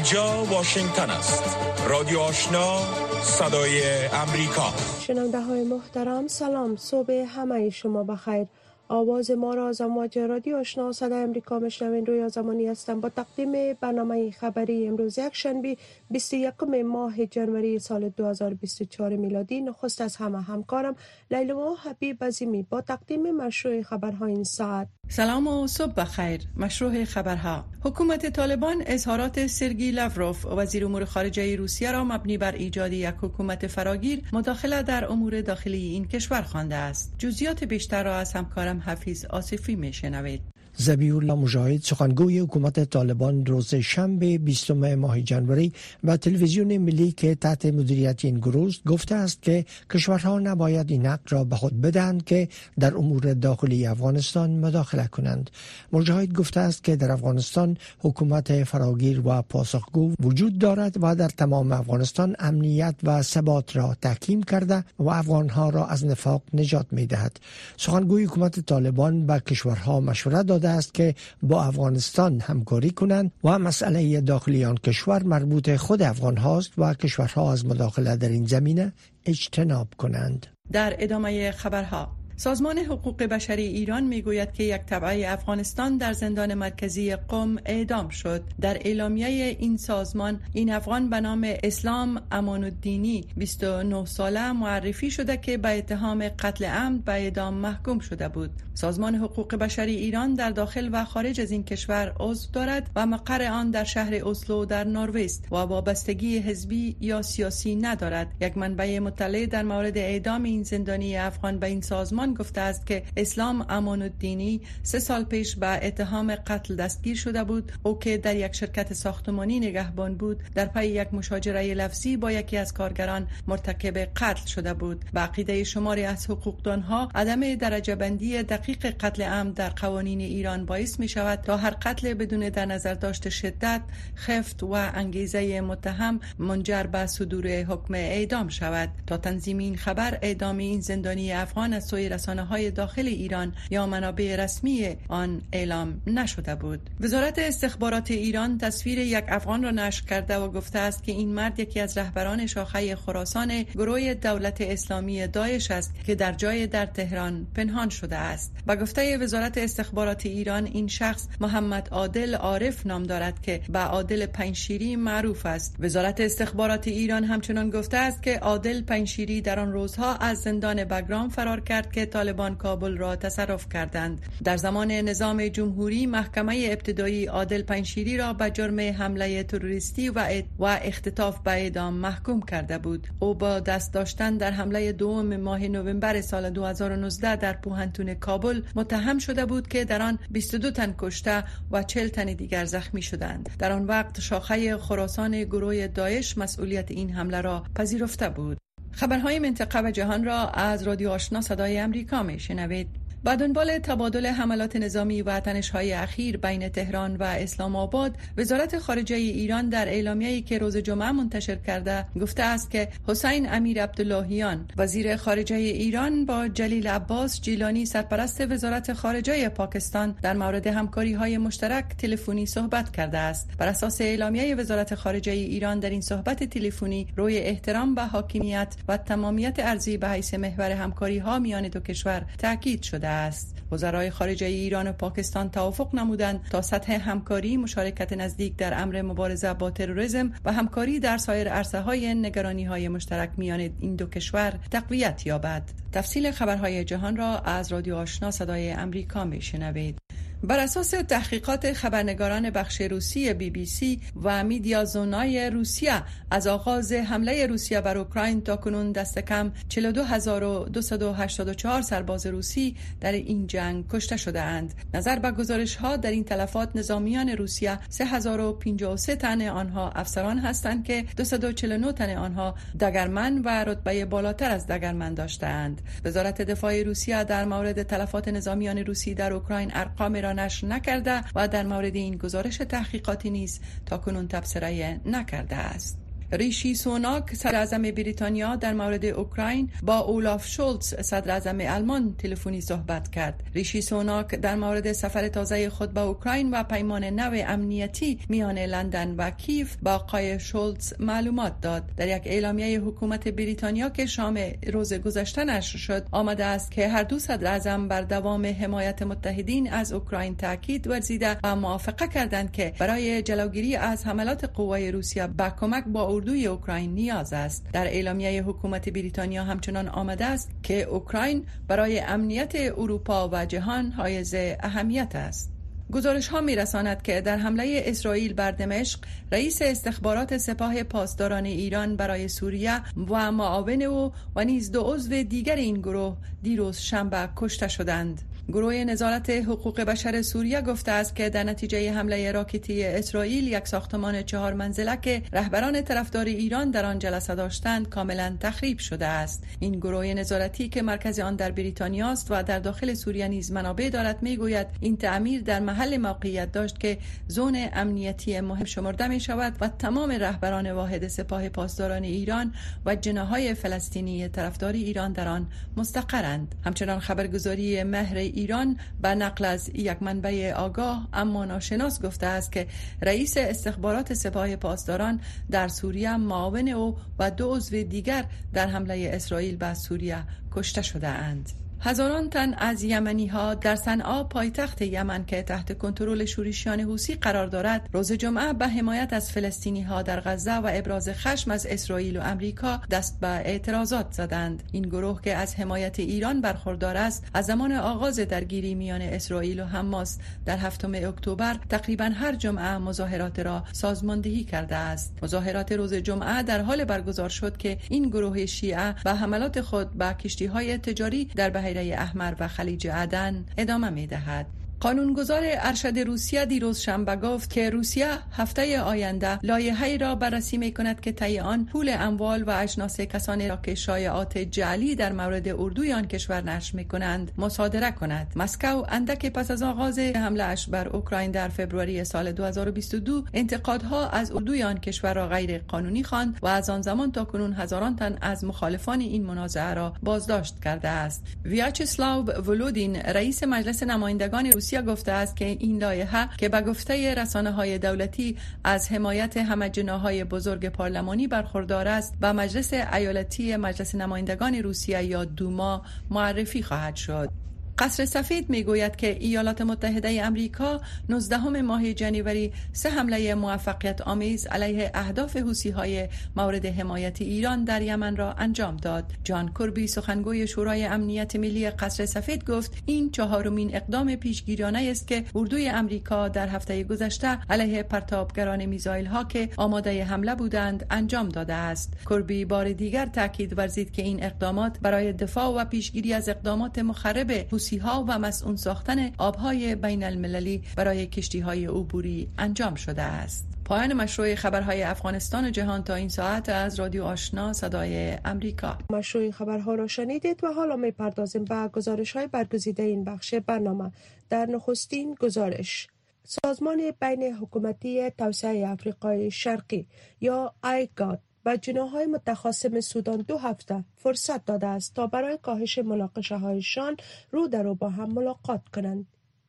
اینجا واشنگتن است. رادیو آشنا صدای امریکا. شنونده های محترم سلام. صبح همه شما بخیر. آواز ما را از امواج رادیو آشنا. صدای امریکا مشنوین روی زمانی هستم با تقدیم برنامه خبری امروز یک شنبه 21 ماه جنوری سال 2024 میلادی. نخست از همه همکارم لیلا حبیب عظیمی. با تقدیم مشروع خبرهای این ساعت. سلام و صبح بخیر. مشروع خبرها. حکومت طالبان اظهارات سرگی لافروف. وزیر امور خارجه روسیه را مبنی بر ایجاد یک حکومت فراگیر مداخله در امور داخلی این کشور خوانده است. جزئیات بیشتر را از همکارم حفیظ آصفی میشنوید زبی الله مجاهد سخنگوی حکومت طالبان روز شنبه 20 ماه جنوری و تلویزیون ملی که تحت مدیریت این گروه گفته است که کشورها نباید این حق را به خود بدهند که در امور داخلی افغانستان مداخله کنند. مجاهد گفته است که در افغانستان حکومت فراگیر و پاسخگو وجود دارد و در تمام افغانستان امنیت و ثبات را تحکیم کرده و افغانها را از نفاق نجات می دهد سخنگوی حکومت طالبان به کشورها مشورت داده است که با افغانستان همکاری کنند و مسئله داخلی آن کشور مربوط خود افغان هاست و کشورها از مداخله در این زمینه اجتناب کنند. در ادامه خبرها سازمان حقوق بشری ایران می‌گوید که یک تبعه افغانستان در زندان مرکزی قم اعدام شد. در اعلامیه این سازمان این افغان به نام اسلام امان الدینی 29 ساله معرفی شده که به اتهام قتل عمد به اعدام محکوم شده بود. سازمان حقوق بشری ایران در داخل و خارج از این کشور عضو دارد و مقر آن در شهر اسلو در نروژ و وابستگی حزبی یا سیاسی ندارد. یک منبع مطلع در مورد اعدام این زندانی افغان به این سازمان گفته است که اسلام امان الدینی سه سال پیش به اتهام قتل دستگیر شده بود او که در یک شرکت ساختمانی نگهبان بود. در پی یک مشاجره لفظی با یکی از کارگران مرتکب قتل شده بود. به عقیده شماری از حقوقدانها عدم درجه بندی دقیق قتل عمد در قوانین ایران باعث می شود تا هر قتل بدون در نظر داشت شدت خفت و انگیزه متهم منجر به صدور حکم اعدام شود. تا تنظیم این خبر اعدام این زندانی افغان از سوی رسانه های داخل ایران یا منابع رسمی آن اعلام نشده بود. وزارت استخبارات ایران تصویر یک افغان را نشر کرده و گفته است که این مرد یکی از رهبران شاخه خراسان گروه دولت اسلامی داعش است که در جای در تهران پنهان شده است. با گفته وزارت استخبارات ایران این شخص محمد عادل عارف نام دارد که به عادل پنشیری معروف است. وزارت استخبارات ایران همچنان گفته است که عادل پنشیری در آن روزها از زندان بگرام فرار کرد که طالبان کابل را تصرف کردند. در زمان نظام جمهوری محکمه ابتدایی عادل پنشیری را به جرم حمله تروریستی و و اختطاف به اعدام محکوم کرده بود. او با دست داشتن در حمله دوم ماه نوامبر سال 2019 در پوهنتون کابل متهم شده بود که در آن 22 تن کشته و 40 تن دیگر زخمی شدند. در آن وقت شاخه خراسان گروه داعش مسئولیت این حمله را پذیرفته بود. خبرهای منطقه و جهان را از رادیو آشنا صدای امریکا می شنوید. با دنبال تبادل حملات نظامی و های اخیر بین تهران و اسلام آباد وزارت خارجه ایران در اعلامیه‌ای که روز جمعه منتشر کرده گفته است که حسین امیر عبداللهیان وزیر خارجه ایران با جلیل عباس جیلانی سرپرست وزارت خارجه پاکستان در مورد همکاری های مشترک تلفنی صحبت کرده است. بر اساس اعلامیه وزارت خارجه ایران در این صحبت تلفنی روی احترام به حاکمیت و تمامیت ارزی به حیث محور همکاری ها میان دو کشور تاکید شده است. وزرای خارجه ایران و پاکستان توافق نمودند تا سطح همکاری مشارکت نزدیک در امر مبارزه با تروریسم و همکاری در سایر عرصه های نگرانی های مشترک میان این دو کشور تقویت یابد. تفصیل خبرهای جهان را از رادیو آشنا صدای امریکا میشنوید. بر اساس تحقیقات خبرنگاران بخش روسی بی بی سی و میدیا زونای روسیه از آغاز حمله روسیه بر اوکراین تا کنون دست کم 42284 سرباز روسی در این جنگ کشته شده اند نظر به گزارش ها در این تلفات نظامیان روسیه 3053 تن آنها افسران هستند که 249 تن آنها دگرمن و رتبه بالاتر از دگرمن داشتند وزارت دفاع روسیه در مورد تلفات نظامیان روسی در اوکراین ارقام را نشر نکرده و در مورد این گزارش تحقیقاتی نیز تا کنون تبصره نکرده است. ریشی سوناک صدر بریتانیا در مورد اوکراین با اولاف شولتز صدر آلمان تلفنی صحبت کرد. ریشی سوناک در مورد سفر تازه خود به اوکراین و پیمان نو امنیتی میان لندن و کیف با آقای شولتز معلومات داد. در یک اعلامیه حکومت بریتانیا که شام روز گذشته نشر شد آمده است که هر دو صدر اعظم بر دوام حمایت متحدین از اوکراین تاکید ورزیده و موافقه کردند که برای جلوگیری از حملات قوای روسیه به کمک با اردوی اوکراین نیاز است در اعلامیه حکومت بریتانیا همچنان آمده است که اوکراین برای امنیت اروپا و جهان حائز اهمیت است گزارش ها می رساند که در حمله اسرائیل بر دمشق رئیس استخبارات سپاه پاسداران ایران برای سوریه و معاون او و نیز دو عضو دیگر این گروه دیروز شنبه کشته شدند. گروه نظارت حقوق بشر سوریه گفته است که در نتیجه حمله راکتی اسرائیل یک ساختمان چهار منزله که رهبران طرفدار ایران در آن جلسه داشتند کاملا تخریب شده است. این گروه نظارتی که مرکز آن در بریتانیا است و در داخل سوریه نیز منابع دارد می‌گوید این تعمیر در محل موقعیت داشت که زون امنیتی مهم شمرده می شود و تمام رهبران واحد سپاه پاسداران ایران و جناهای فلسطینی طرفدار ایران در آن مستقرند. همچنان خبرگزاری مهر ایران به نقل از یک منبع آگاه اما ناشناس گفته است که رئیس استخبارات سپاه پاسداران در سوریه معاون او و دو عضو دیگر در حمله اسرائیل به سوریه کشته شده اند. هزاران تن از یمنی ها در صنعا پایتخت یمن که تحت کنترل شورشیان حوسی قرار دارد روز جمعه به حمایت از فلسطینی ها در غزه و ابراز خشم از اسرائیل و امریکا دست به اعتراضات زدند. این گروه که از حمایت ایران برخوردار است از زمان آغاز درگیری میان اسرائیل و حماس در هفتم اکتبر تقریبا هر جمعه مظاهرات را سازماندهی کرده است. مظاهرات روز جمعه در حال برگزار شد که این گروه شیعه به حملات خود به کشتی های تجاری در بحیره احمر و خلیج عدن ادامه می دهد. قانونگذار ارشد روسیه دیروز شنبه گفت که روسیه هفته آینده لایحه‌ای را بررسی می کند که طی آن پول اموال و اجناس کسانی را که شایعات جعلی در مورد اردوی آن کشور نشر می کنند مصادره کند. مسکو اندک پس از آغاز حمله اش بر اوکراین در فوریه سال 2022 انتقادها از اردوی آن کشور را غیر قانونی خواند و از آن زمان تا کنون هزاران تن از مخالفان این منازعه را بازداشت کرده است. ویاچسلاو ولودین رئیس مجلس نمایندگان روسیه روسیه گفته است که این لایحه که به گفته رسانه های دولتی از حمایت همه جناهای بزرگ پارلمانی برخوردار است و مجلس ایالتی مجلس نمایندگان روسیه یا دوما معرفی خواهد شد. قصر سفید می‌گوید که ایالات متحده امریکا 19 ماه جنوری سه حمله موفقیت آمیز علیه اهداف حوسی های مورد حمایت ایران در یمن را انجام داد. جان کربی سخنگوی شورای امنیت ملی قصر سفید گفت این چهارمین اقدام پیشگیرانه است که اردوی امریکا در هفته گذشته علیه پرتابگران میزایل ها که آماده حمله بودند انجام داده است. کربی بار دیگر تاکید ورزید که این اقدامات برای دفاع و پیشگیری از اقدامات مخرب حوسی ها و مسئول ساختن آبهای بین المللی برای کشتی های عبوری انجام شده است. پایان مشروع خبرهای افغانستان جهان تا این ساعت از رادیو آشنا صدای امریکا مشروع خبرها را شنیدید و حالا می پردازیم به گزارش های برگزیده این بخش برنامه در نخستین گزارش سازمان بین حکومتی توسعه افریقای شرقی یا آیگاد و جناهای متخاصم سودان دو هفته فرصت داده است تا برای کاهش مناقشه هایشان رو در رو با هم ملاقات کنند.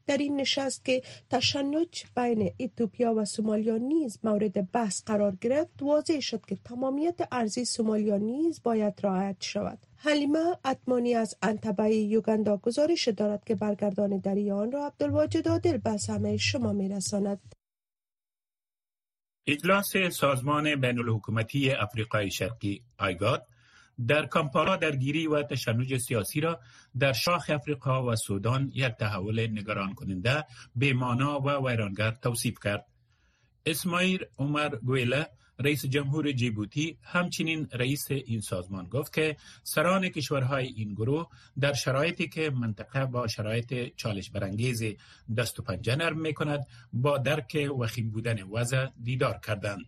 در این نشست که تشنج بین ایتوپیا و سومالیا نیز مورد بحث قرار گرفت واضح شد که تمامیت ارزی سومالیا نیز باید رعایت شود حلیمه اتمانی از انتبه یوگندا گزارش دارد که برگردان دریان را عبدالواجد عادل به همه شما میرساند اجلاس سازمان بین الحکومتی افریقای شرقی آیگاد در کامپالا درگیری و تشنج سیاسی را در شاخ افریقا و سودان یک تحول نگران کننده به مانا و ویرانگر توصیف کرد. اسماعیل عمر گویله رئیس جمهور جیبوتی همچنین رئیس این سازمان گفت که سران کشورهای این گروه در شرایطی که منطقه با شرایط چالش برانگیز دست و پنجه نرم می کند با درک وخیم بودن وضع دیدار کردند.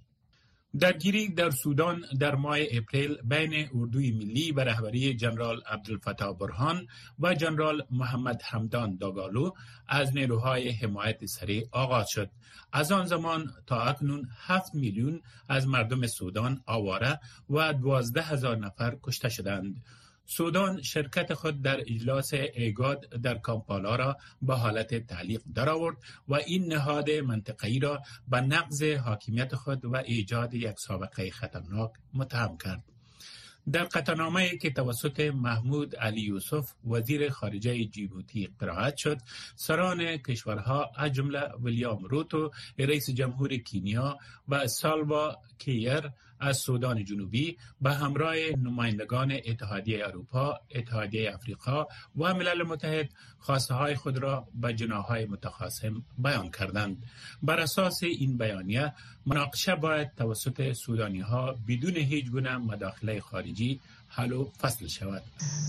درگیری در سودان در ماه اپریل بین اردوی ملی به رهبری جنرال عبدالفتاح برهان و جنرال محمد حمدان داگالو از نیروهای حمایت سریع آغاز شد. از آن زمان تا اکنون هفت میلیون از مردم سودان آواره و دوازده هزار نفر کشته شدند. سودان شرکت خود در اجلاس ایگاد در کامپالا را به حالت تعلیق درآورد و این نهاد منطقه‌ای را به نقض حاکمیت خود و ایجاد یک سابقه خطرناک متهم کرد. در قطعنامه که توسط محمود علی یوسف وزیر خارجه جیبوتی قرائت شد سران کشورها از جمله ویلیام روتو رئیس جمهور کینیا و سالوا کیر از سودان جنوبی به همراه نمایندگان اتحادیه اروپا، اتحادیه افریقا و ملل متحد خواسته های خود را به جناهای متخاصم بیان کردند. بر اساس این بیانیه مناقشه باید توسط سودانی ها بدون هیچ گونه مداخله خارجی حل و فصل شود.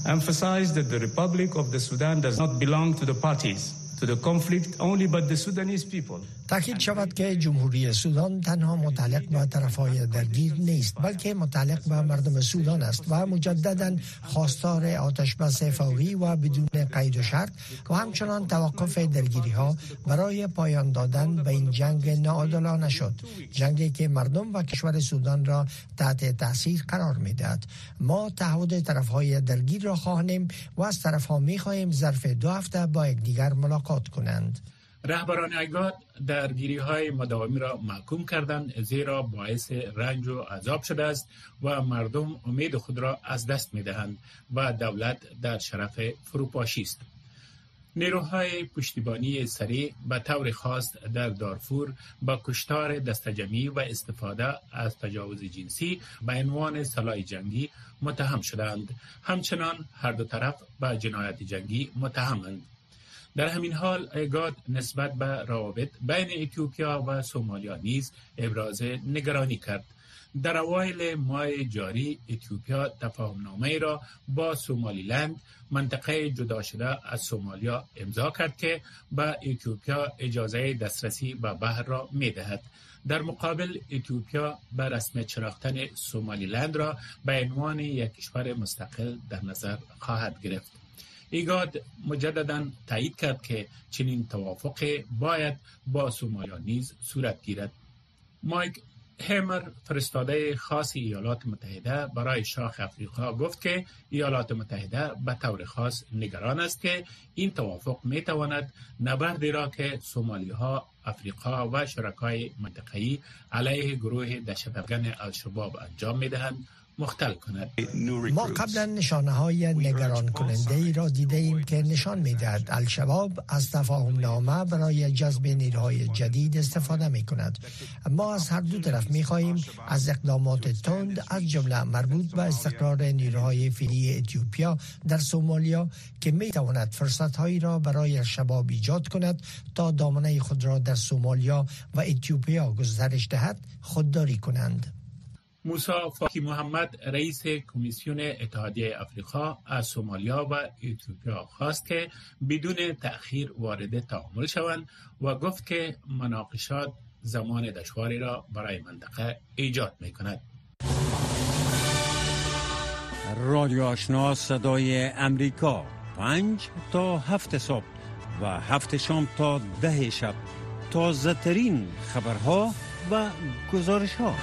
Emphasize that the Republic of the Sudan does not belong to the. تاکید شود که جمهوری سودان تنها متعلق به طرفهای درگیر نیست بلکه متعلق به مردم سودان است و مجددا خواستار آتش بس فوری و بدون قید و شرط و همچنان توقف درگیری ها برای پایان دادن به این جنگ ناعادلانه شد جنگی که مردم و کشور سودان را تحت تاثیر قرار می‌دهد. ما تعهد طرفهای درگیر را خواهیم و از طرفها می خواهیم ظرف دو هفته با یکدیگر ملاقات کنند. رهبران ایگاد درگیری های مداومی را محکوم کردند زیرا باعث رنج و عذاب شده است و مردم امید خود را از دست می دهند و دولت در شرف فروپاشی است. نیروهای پشتیبانی سریع به طور خاص در دارفور با کشتار دستجمعی و استفاده از تجاوز جنسی به عنوان سلاح جنگی متهم شدند همچنان هر دو طرف به جنایت جنگی متهمند. در همین حال ایگاد نسبت به روابط بین اتیوپیا و سومالیا نیز ابراز نگرانی کرد در اوایل ماه جاری اتیوپیا تفاهمنامه را با سومالیلند منطقه جدا شده از سومالیا امضا کرد که به اتیوپیا اجازه دسترسی به بحر را می دهد. در مقابل اتیوپیا به رسمیت شناختن سومالیلند را به عنوان یک کشور مستقل در نظر خواهد گرفت. ایگاد مجددا تایید کرد که چنین توافق باید با سومالیا نیز صورت گیرد. مایک همر فرستاده خاص ایالات متحده برای شاخ افریقا گفت که ایالات متحده به طور خاص نگران است که این توافق می تواند نبردی را که سومالی ها افریقا و شرکای منطقه‌ای علیه گروه دهشتافکن الشباب انجام می دهند مختل کند. ما قبلا نشانه های نگران کننده ای را دیده ایم که نشان می دهد الشباب از تفاهم نامه برای جذب نیروهای جدید استفاده می کند ما از هر دو طرف می خواهیم از اقدامات تند از جمله مربوط به استقرار نیروهای فیلی اتیوپیا در سومالیا که می تواند فرصت هایی را برای الشباب ایجاد کند تا دامنه خود را در سومالیا و اتیوپیا گسترش دهد خودداری کنند. موسا فاکی محمد رئیس کمیسیون اتحادیه افریقا از سومالیا و اتیوپیا خواست که بدون تأخیر وارد تعامل شوند و گفت که مناقشات زمان دشواری را برای منطقه ایجاد می کند. رادیو آشنا صدای امریکا. پنج تا هفت صبح و هفت شام تا ده شب. تازه ترین خبرها و گزارش ها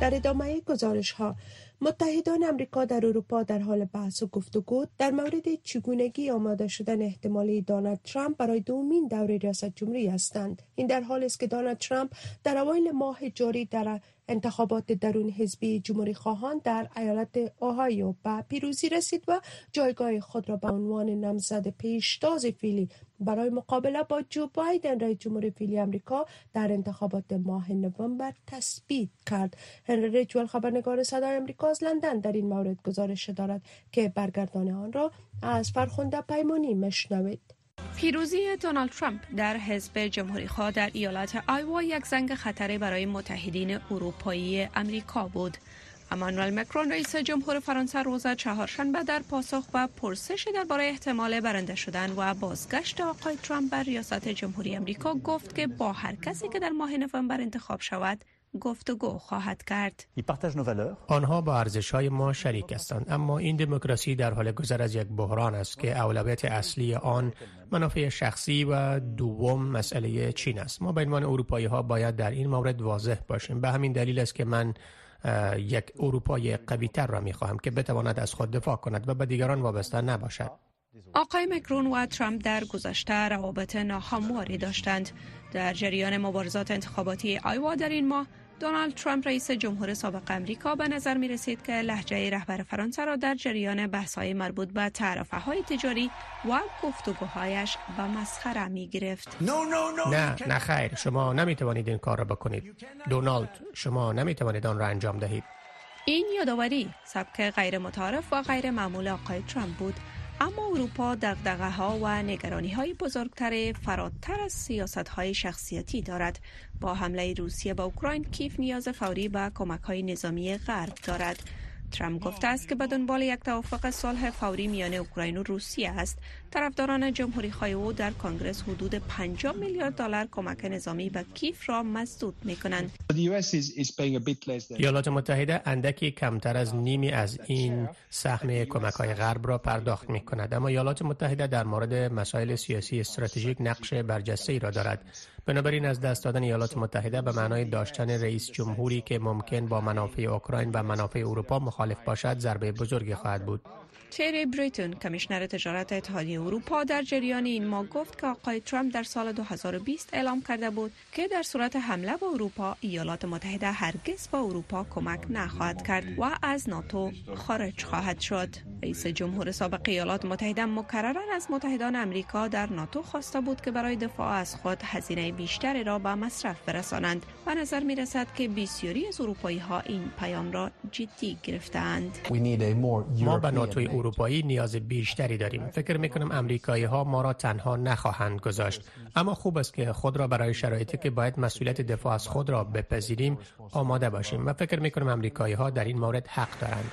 در ادامه گزارش ها متحدان امریکا در اروپا در حال بحث و گفتگو در مورد چگونگی آماده شدن احتمالی دونالد ترامپ برای دومین دوره ریاست جمهوری هستند. این در حالی است که دونالد ترامپ در اوایل ماه جاری در انتخابات درون حزبی جمهوری خواهان در ایالت اوهایو به پیروزی رسید و جایگاه خود را به عنوان نامزد پیشتاز فیلی برای مقابله با جو بایدن رئیس جمهور فیلی امریکا در انتخابات ماه نوامبر تثبیت کرد. هنری ریچول خبرنگار صدای امریکا از لندن در این مورد گزارش دارد که برگردان آن را از فرخنده پیمانی مشنوید. پیروزی دونالد ترامپ در حزب جمهوری خواه در ایالت آیوا یک زنگ خطری برای متحدین اروپایی امریکا بود. امانوئل مکرون رئیس جمهور فرانسه روز چهارشنبه در پاسخ به پرسش درباره احتمال برنده شدن و بازگشت آقای ترامپ بر ریاست جمهوری امریکا گفت که با هر کسی که در ماه نوامبر انتخاب شود گفتگو خواهد کرد. آنها با ارزش های ما شریک هستند اما این دموکراسی در حال گذر از یک بحران است که اولویت اصلی آن منافع شخصی و دوم مسئله چین است. ما به عنوان اروپایی ها باید در این مورد واضح باشیم. به همین دلیل است که من یک اروپای قوی تر را می خواهم که بتواند از خود دفاع کند و به دیگران وابسته نباشد. آقای مکرون و ترامپ در گذشته روابط ناهمواری داشتند در جریان مبارزات انتخاباتی آیوا در این ماه دونالد ترامپ رئیس جمهور سابق امریکا به نظر می رسید که لحجه رهبر فرانسه را در جریان های مربوط به تعرفه های تجاری و گفتگوهایش به مسخره می گرفت. نه نه خیر شما نمی توانید این کار را بکنید. دونالد شما نمی توانید آن را انجام دهید. این یادآوری سبک غیر متعارف و غیر معمول آقای ترامپ بود اما اروپا دغدغه ها و نگرانی های بزرگتر فراتر از سیاست های شخصیتی دارد. با حمله روسیه به اوکراین کیف نیاز فوری به کمک های نظامی غرب دارد. ترامپ گفته است که به دنبال یک توافق صلح فوری میان اوکراین و روسیه است. طرفداران جمهوری خواهی او در کنگرس حدود 50 میلیارد دلار کمک نظامی به کیف را مسدود می کنند ایالات متحده اندکی کمتر از نیمی از این سهم کمک های غرب را پرداخت می کند اما ایالات متحده در مورد مسائل سیاسی استراتژیک نقش برجسته ای را دارد. بنابراین از دست دادن ایالات متحده به معنای داشتن رئیس جمهوری که ممکن با منافع اوکراین و منافع اروپا مخالف باشد ضربه بزرگی خواهد بود. تری بریتون کمیشنر تجارت اتحادیه اروپا در جریان این ماه گفت که آقای ترامپ در سال 2020 اعلام کرده بود که در صورت حمله به اروپا ایالات متحده هرگز با اروپا کمک نخواهد کرد و از ناتو خارج خواهد شد. رئیس جمهور سابق ایالات متحده مکررا از متحدان امریکا در ناتو خواسته بود که برای دفاع از خود هزینه بیشتری را به مصرف برسانند. و نظر می رسد که بسیاری از اروپایی ها این پیام را جدی گرفتند ما به ناتوی اروپایی نیاز بیشتری داریم. فکر می کنم امریکایی ها ما را تنها نخواهند گذاشت. اما خوب است که خود را برای شرایطی که باید مسئولیت دفاع از خود را بپذیریم آماده باشیم و فکر می کنم امریکایی ها در این مورد حق دارند.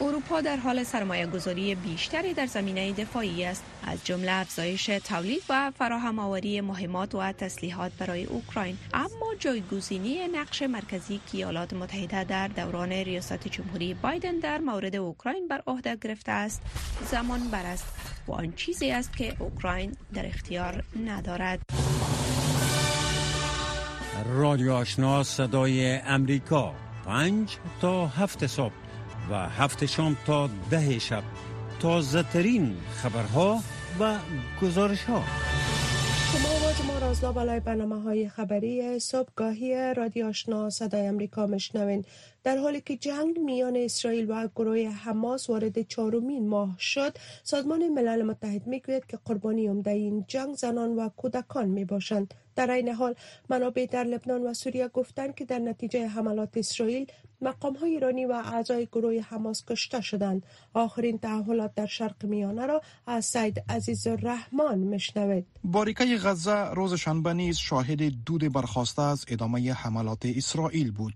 اروپا در حال سرمایه گذاری بیشتری در زمینه دفاعی است. از جمله افزایش تولید و فراهم آوری مهمات و تسلیحات برای اوکراین. اما جایگزینی نقش مرکزی که ایالات متحده در دوران ریاست جمهوری بایدن در مورد اوکراین بر عهده گرفته است زمان بر است و آن چیزی است که اوکراین در اختیار ندارد. رادیو آشنا صدای امریکا پنج تا هفت صبح. و هفت شام تا ده شب. تازه ترین خبرها و گزارش ها شما آواز ما رازلا بالای برنامه های خبری صبحگاهی رادیو آشنا صدای امریکا مشنوین در حالی که جنگ میان اسرائیل و گروه حماس وارد چهارمین ماه شد سازمان ملل متحد می‌گوید که قربانی عمده این جنگ زنان و کودکان می باشند در این حال منابع در لبنان و سوریه گفتند که در نتیجه حملات اسرائیل مقام های ایرانی و اعضای گروه حماس کشته شدند. آخرین تحولات در شرق میانه را از سید عزیز الرحمن مشنوید باریکه غزه روز شنبه نیز شاهد دود برخواسته از ادامه حملات اسرائیل بود.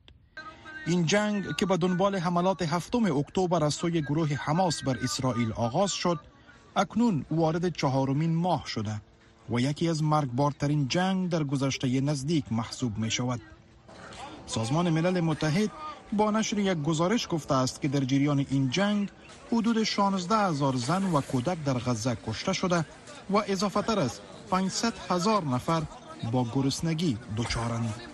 این جنگ که به دنبال حملات هفتم اکتبر از سوی گروه حماس بر اسرائیل آغاز شد اکنون وارد چهارمین ماه شده. و یکی از مرگبارترین جنگ در گذشته نزدیک محسوب می شود سازمان ملل متحد با نشر یک گزارش گفته است که در جریان این جنگ حدود 16 هزار زن و کودک در غزه کشته شده و اضافه تر از 500 هزار نفر با گرسنگی دچارند.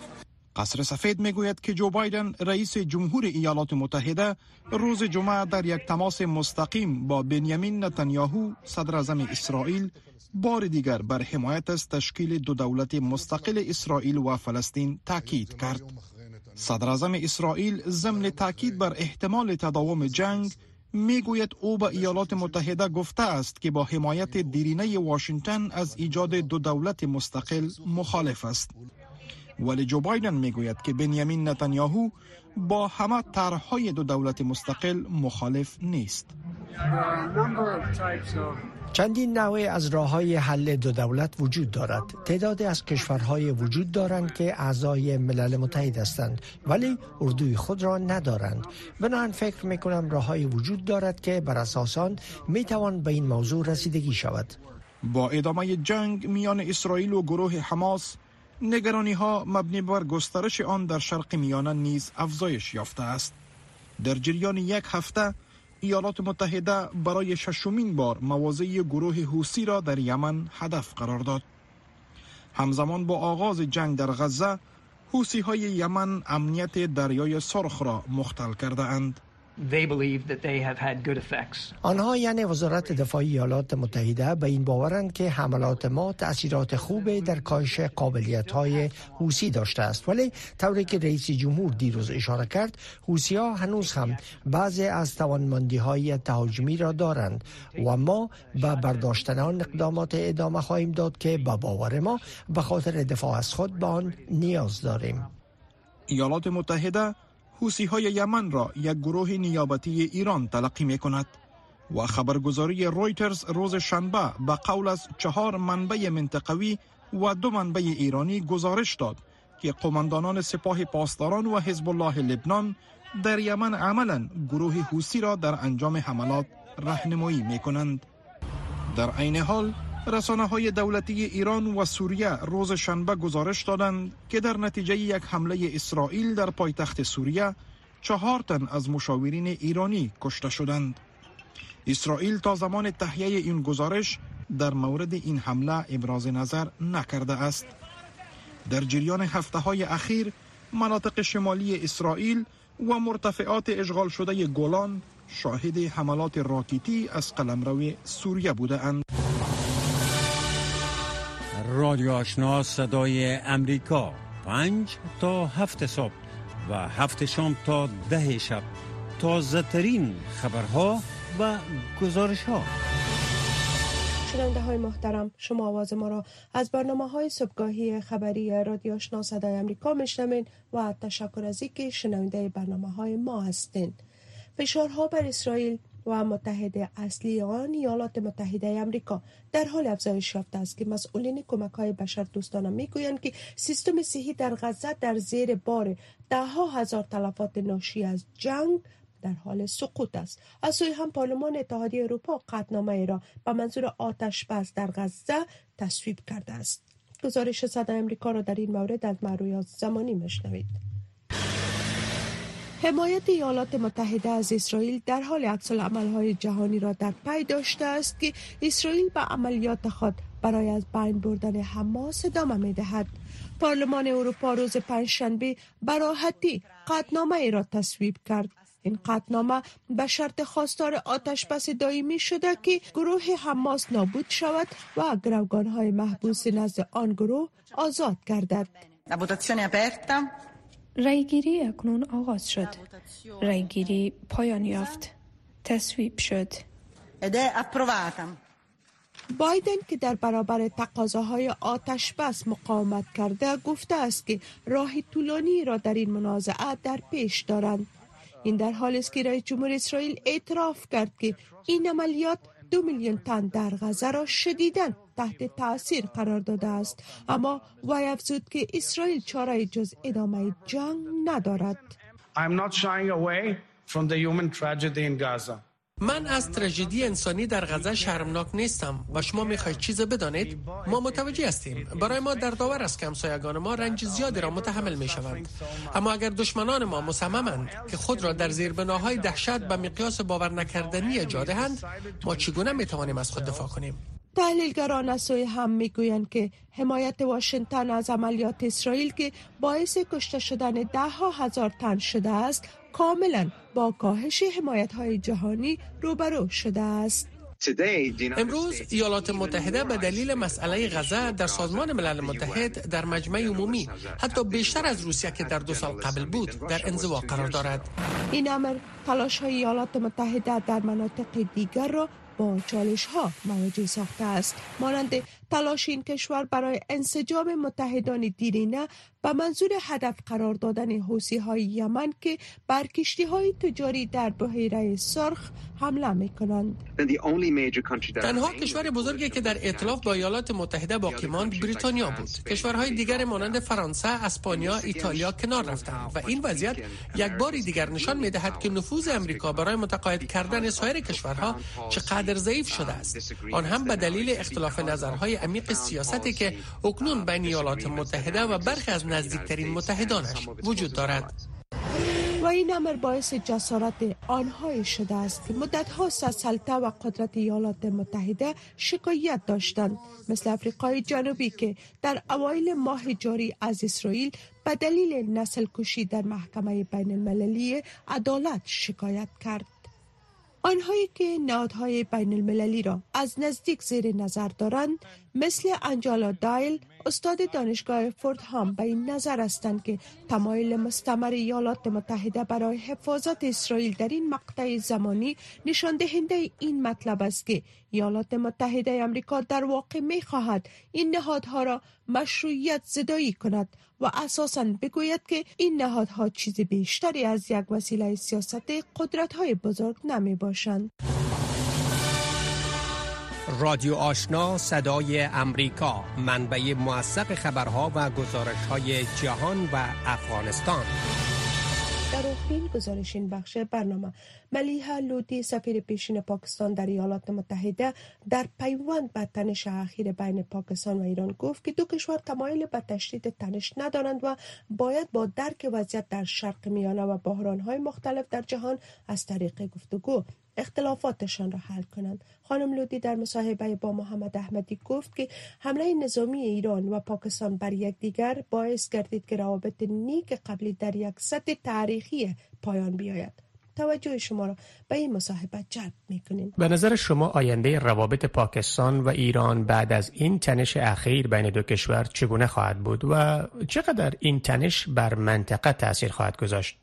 قصر سفید می‌گوید که جو بایدن رئیس جمهور ایالات متحده روز جمعه در یک تماس مستقیم با بنیامین نتانیاهو صدر اعظم اسرائیل بار دیگر بر حمایت از تشکیل دو دولت مستقل اسرائیل و فلسطین تاکید کرد. صدر اعظم اسرائیل ضمن تاکید بر احتمال تداوم جنگ می‌گوید او به ایالات متحده گفته است که با حمایت دیرینه واشنگتن از ایجاد دو دولت مستقل مخالف است. ولی جو بایدن می‌گوید که بنیامین نتانیاهو با همه طرحهای دو دولت مستقل مخالف نیست. چندین نوع از راه های حل دو دولت وجود دارد. تعدادی از کشورهای وجود دارند که اعضای ملل متحد هستند ولی اردوی خود را ندارند. بنابراین فکر می کنم راه های وجود دارد که بر اساس آن می توان به این موضوع رسیدگی شود. با ادامه جنگ میان اسرائیل و گروه حماس نگرانی ها مبنی بر گسترش آن در شرق میانه نیز افزایش یافته است. در جریان یک هفته ایالات متحده برای ششمین بار مواضع گروه حوسی را در یمن هدف قرار داد. همزمان با آغاز جنگ در غزه حوسی های یمن امنیت دریای سرخ را مختل کرده اند آنها یعنی وزارت دفاع ایالات متحده به این باورند که حملات ما تاثیرات خوب در کاهش قابلیت های حوسی داشته است. ولی طوری که رئیس جمهور دیروز اشاره کرد حوسی ها هنوز هم بعضی از توانمندی های تهاجمی را دارند و ما به برداشتن آن اقدامات ادامه خواهیم داد که به باور ما به خاطر دفاع از خود به آن نیاز داریم. ایالات متحده حوسی های یمن را یک گروه نیابتی ایران تلقی می کند و خبرگزاری رویترز روز شنبه به قول از چهار منبع منطقوی و دو منبع ایرانی گزارش داد که قماندانان سپاه پاسداران و حزب الله لبنان در یمن عملا گروه حوسی را در انجام حملات رهنمایی می کنند. در عین حال رسانه های دولتی ایران و سوریه روز شنبه گزارش دادند که در نتیجه یک حمله اسرائیل در پایتخت سوریه چهار تن از مشاورین ایرانی کشته شدند. اسرائیل تا زمان تهیه این گزارش در مورد این حمله ابراز نظر نکرده است. در جریان هفته های اخیر مناطق شمالی اسرائیل و مرتفعات اشغال شده گولان شاهد حملات راکیتی از قلمرو سوریه بوده اند. رادیو آشنا صدای امریکا. پنج تا هفت صبح و هفت شام تا ده شب. تازه ترین خبرها و گزارش ها شنونده های محترم شما آواز ما را از برنامه های صبحگاهی خبری رادیو آشنا صدای امریکا میشنوین و تشکر از اینکه شنونده برنامه های ما هستین. فشارها بر اسرائیل و متحد اصلی آن ایالات متحده امریکا در حال افزایش یافته است که مسئولین کمک های بشر دوستانه می‌گویند که سیستم صحی در غزه در زیر بار ده ها هزار تلفات ناشی از جنگ در حال سقوط است. از سوی هم پارلمان اتحادیه اروپا قطنامه را به منظور آتش بس در غزه تصویب کرده است. گزارش صدای امریکا را در این مورد از مرویات زمانی مشنوید حمایت ایالات متحده از اسرائیل در حال عکس های جهانی را در پی داشته است که اسرائیل به عملیات خود برای از بین بردن حماس ادامه می دهد. پارلمان اروپا روز پنجشنبه براحتی قطنامه ای را تصویب کرد این قطنامه به شرط خواستار آتش بس دائمی شده که گروه حماس نابود شود و گروگان های محبوس نزد آن گروه آزاد گردد. رایگیری اکنون آغاز شد. رایگیری پایان یافت. تصویب شد. بایدن که در برابر تقاضاهای آتش بس مقاومت کرده گفته است که راه طولانی را در این منازعه در پیش دارند. این در حال است که رئیس جمهور اسرائیل اعتراف کرد که این عملیات دو میلیون تن در غزه را شدیدن تحت تاثیر قرار داده است. اما وی افزود که اسرائیل چاره جز ادامه جنگ ندارد. من از تراژدی انسانی در غزه شرمناک نیستم و شما می‌خواهید چیز بدانید؟ ما متوجه هستیم. برای ما در داور است که همسایگان ما رنج زیادی را متحمل می شوند اما اگر دشمنان ما مصممند که خود را در زیر بناهای دهشت به مقیاس باور نکردنی جا دهند ما چگونه می توانیم از خود دفاع کنیم؟ تحلیلگران از سوی هم می‌گویند که حمایت واشنگتن از عملیات اسرائیل که باعث کشته شدن ده ها هزار تن شده است کاملا با کاهش حمایت های جهانی روبرو شده است. امروز ایالات متحده به دلیل مسئله غزه در سازمان ملل متحد در مجمع عمومی حتی بیشتر از روسیه که در دو سال قبل بود در انزوا قرار دارد. این امر تلاش های ایالات متحده در مناطق دیگر را با چالش ها مواجه ساخته است. مانند تلاش این کشور برای انسجام متحدان دیرینه به منظور هدف قرار دادن حوسی های یمن که بر کشتی های تجاری در بحیره سرخ حمله می کنند. تنها کشور بزرگی که در اطلاف با ایالات متحده باقی ماند بریتانیا بود. کشورهای دیگر مانند فرانسه، اسپانیا، ایتالیا کنار رفتند و این وضعیت یک بار دیگر نشان می دهد که نفوذ امریکا برای متقاعد کردن سایر کشورها چقدر ضعیف شده است. آن هم به دلیل اختلاف نظرهای عمیق سیاستی که اکنون بین ایالات متحده و برخی از نزدیکترین متحدانش وجود دارد. و این امر باعث جسارت آنهایی شده است. که مدت ها سلطه و قدرت ایالات متحده شکایت داشتند. مثل افریقای جنوبی که در اوایل ماه جاری از اسرائیل به دلیل نسل کشی در محکمه بین المللی عدالت شکایت کرد. آنهایی که نهادهای بین المللی را از نزدیک زیر نظر دارند مثل انجالا دایل استاد دانشگاه فورد هام به این نظر هستند که تمایل مستمر ایالات متحده برای حفاظت اسرائیل در این مقطع زمانی نشان دهنده این مطلب است که ایالات متحده امریکا در واقع می خواهد این نهادها را مشروعیت زدایی کند و اساسا بگوید که این نهادها چیز بیشتری از یک وسیله سیاست قدرت های بزرگ نمی باشند. رادیو آشنا صدای امریکا منبع موثق خبرها و گزارش های جهان و افغانستان. در آخرین گزارش این بخش برنامه. ملیحه لودی سفیر پیشین پاکستان در ایالات متحده در پیوند به تنش اخیر بین پاکستان و ایران گفت که دو کشور تمایل به تشدید تنش ندارند و باید با درک وضعیت در شرق میانه و بحرانهای مختلف در جهان از طریق گفتگو اختلافاتشان را حل کنند. خانم لودی در مصاحبه با محمد احمدی گفت که حمله نظامی ایران و پاکستان بر یکدیگر باعث گردید که روابط نیک قبلی در یک سطح تاریخی پایان بیاید. توجه شما را به این مصاحبه جلب می‌کنیم. به نظر شما آینده روابط پاکستان و ایران بعد از این تنش اخیر بین دو کشور چگونه خواهد بود و چقدر این تنش بر منطقه تاثیر خواهد گذاشت؟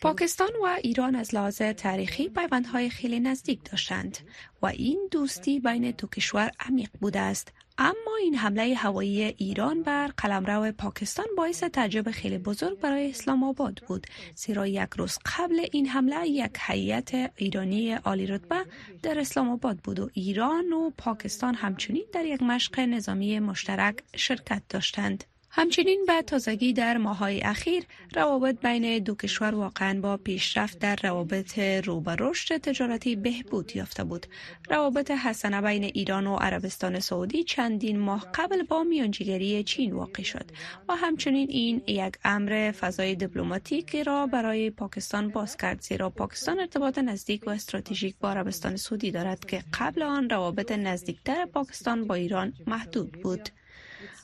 پاکستان و ایران از لحاظ تاریخی پیوندهای خیلی نزدیک داشتند و این دوستی بین دو کشور عمیق بوده است. اما این حمله هوایی ایران بر قلمرو پاکستان باعث تعجب خیلی بزرگ برای اسلام آباد بود. زیرا یک روز قبل این حمله یک هیئت ایرانی عالی رتبه در اسلام آباد بود و ایران و پاکستان همچنین در یک مشق نظامی مشترک شرکت داشتند. همچنین به تازگی در ماهای اخیر روابط بین دو کشور واقعا با پیشرفت در روابط رو رشد تجارتی بهبود یافته بود. روابط حسنه بین ایران و عربستان سعودی چندین ماه قبل با میانجیگری چین واقع شد و همچنین این یک امر فضای دیپلماتیک را برای پاکستان باز کرد زیرا پاکستان ارتباط نزدیک و استراتژیک با عربستان سعودی دارد که قبل آن روابط نزدیکتر پاکستان با ایران محدود بود.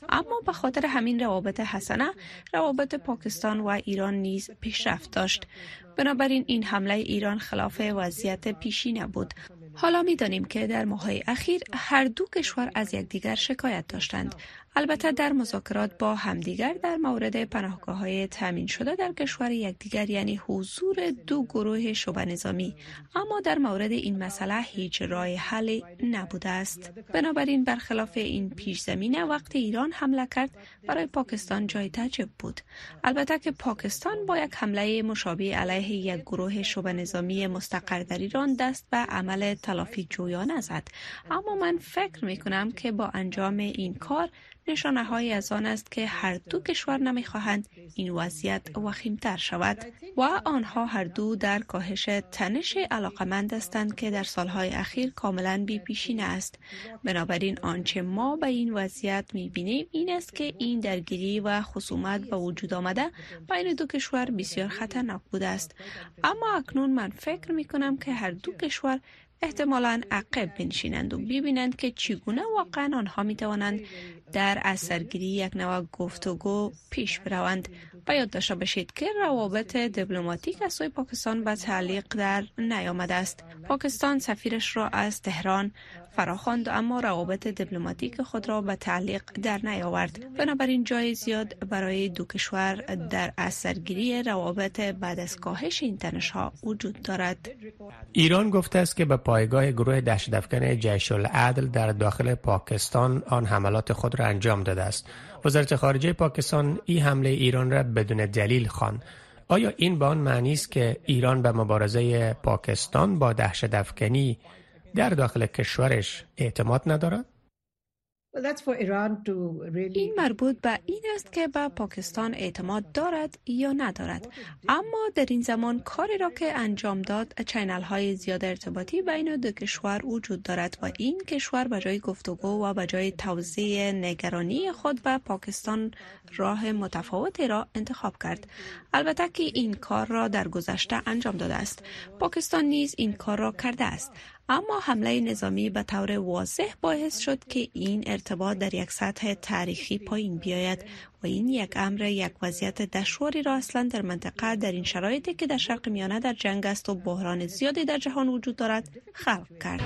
اما به خاطر همین روابط حسنه روابط پاکستان و ایران نیز پیشرفت داشت. بنابراین این حمله ایران خلاف وضعیت پیشی نبود. حالا می دانیم که در ماهای اخیر هر دو کشور از یکدیگر شکایت داشتند. البته در مذاکرات با همدیگر در مورد پناهگاه های تامین شده در کشور یکدیگر یعنی حضور دو گروه شبه نظامی. اما در مورد این مسئله هیچ راه حل نبوده است. بنابراین برخلاف این پیش زمینه وقتی ایران حمله کرد. برای پاکستان جای تعجب بود. البته که پاکستان با یک حمله مشابه علیه یک گروه شبه نظامی مستقر در ایران دست به عمل تلافی جویانه زد. اما من فکر می کنم که با انجام این کار نشانه های از آن است که هر دو کشور نمی‌خواهند این وضعیت وخیمتر شود و آنها هر دو در کاهش تنش علاقمند هستند که در سالهای اخیر کاملا بی پیشین است. بنابراین آنچه ما به این وضعیت می بینیم این است که این درگیری و خصومت به وجود آمده بین دو کشور بسیار خطرناک بوده است. اما اکنون من فکر می کنم که هر دو کشور احتمالا عقب بنشینند و ببینند که چگونه واقعا آنها می توانند در اثرگیری یک نوع گفتگو پیش بروند و یاد داشته باشید که روابط دیپلماتیک از سوی پاکستان به تعلیق در نیامده است. پاکستان سفیرش را از تهران فراخواند اما روابط دیپلماتیک خود را به تعلیق در نیاورد. بنابراین جای زیاد برای دو کشور در اثرگیری روابط بعد از کاهش این تنش ها وجود دارد. ایران گفته است که به پایگاه گروه دشت افکن جیش العدل در داخل پاکستان آن حملات خود را انجام داده است. وزارت خارجه پاکستان این حمله ایران را بدون دلیل خوان آیا این به آن معنی است که ایران به مبارزه پاکستان با دهشت افکنی در داخل کشورش اعتماد ندارد؟ این مربوط به این است که به پاکستان اعتماد دارد یا ندارد. اما در این زمان کاری را که انجام داد چینل های زیاد ارتباطی بین دو کشور وجود دارد و این کشور به جای گفتگو و به جای توضیح نگرانی خود به پاکستان راه متفاوتی را انتخاب کرد. البته که این کار را در گذشته انجام داده است. پاکستان نیز این کار را کرده است. اما حمله نظامی به طور واضح باعث شد که این ارتباط در یک سطح تاریخی پایین بیاید و این یک امر یک وضعیت دشواری را اصلا در منطقه در این شرایطی که در شرق میانه در جنگ است و بحران زیادی در جهان وجود دارد خلق کرد.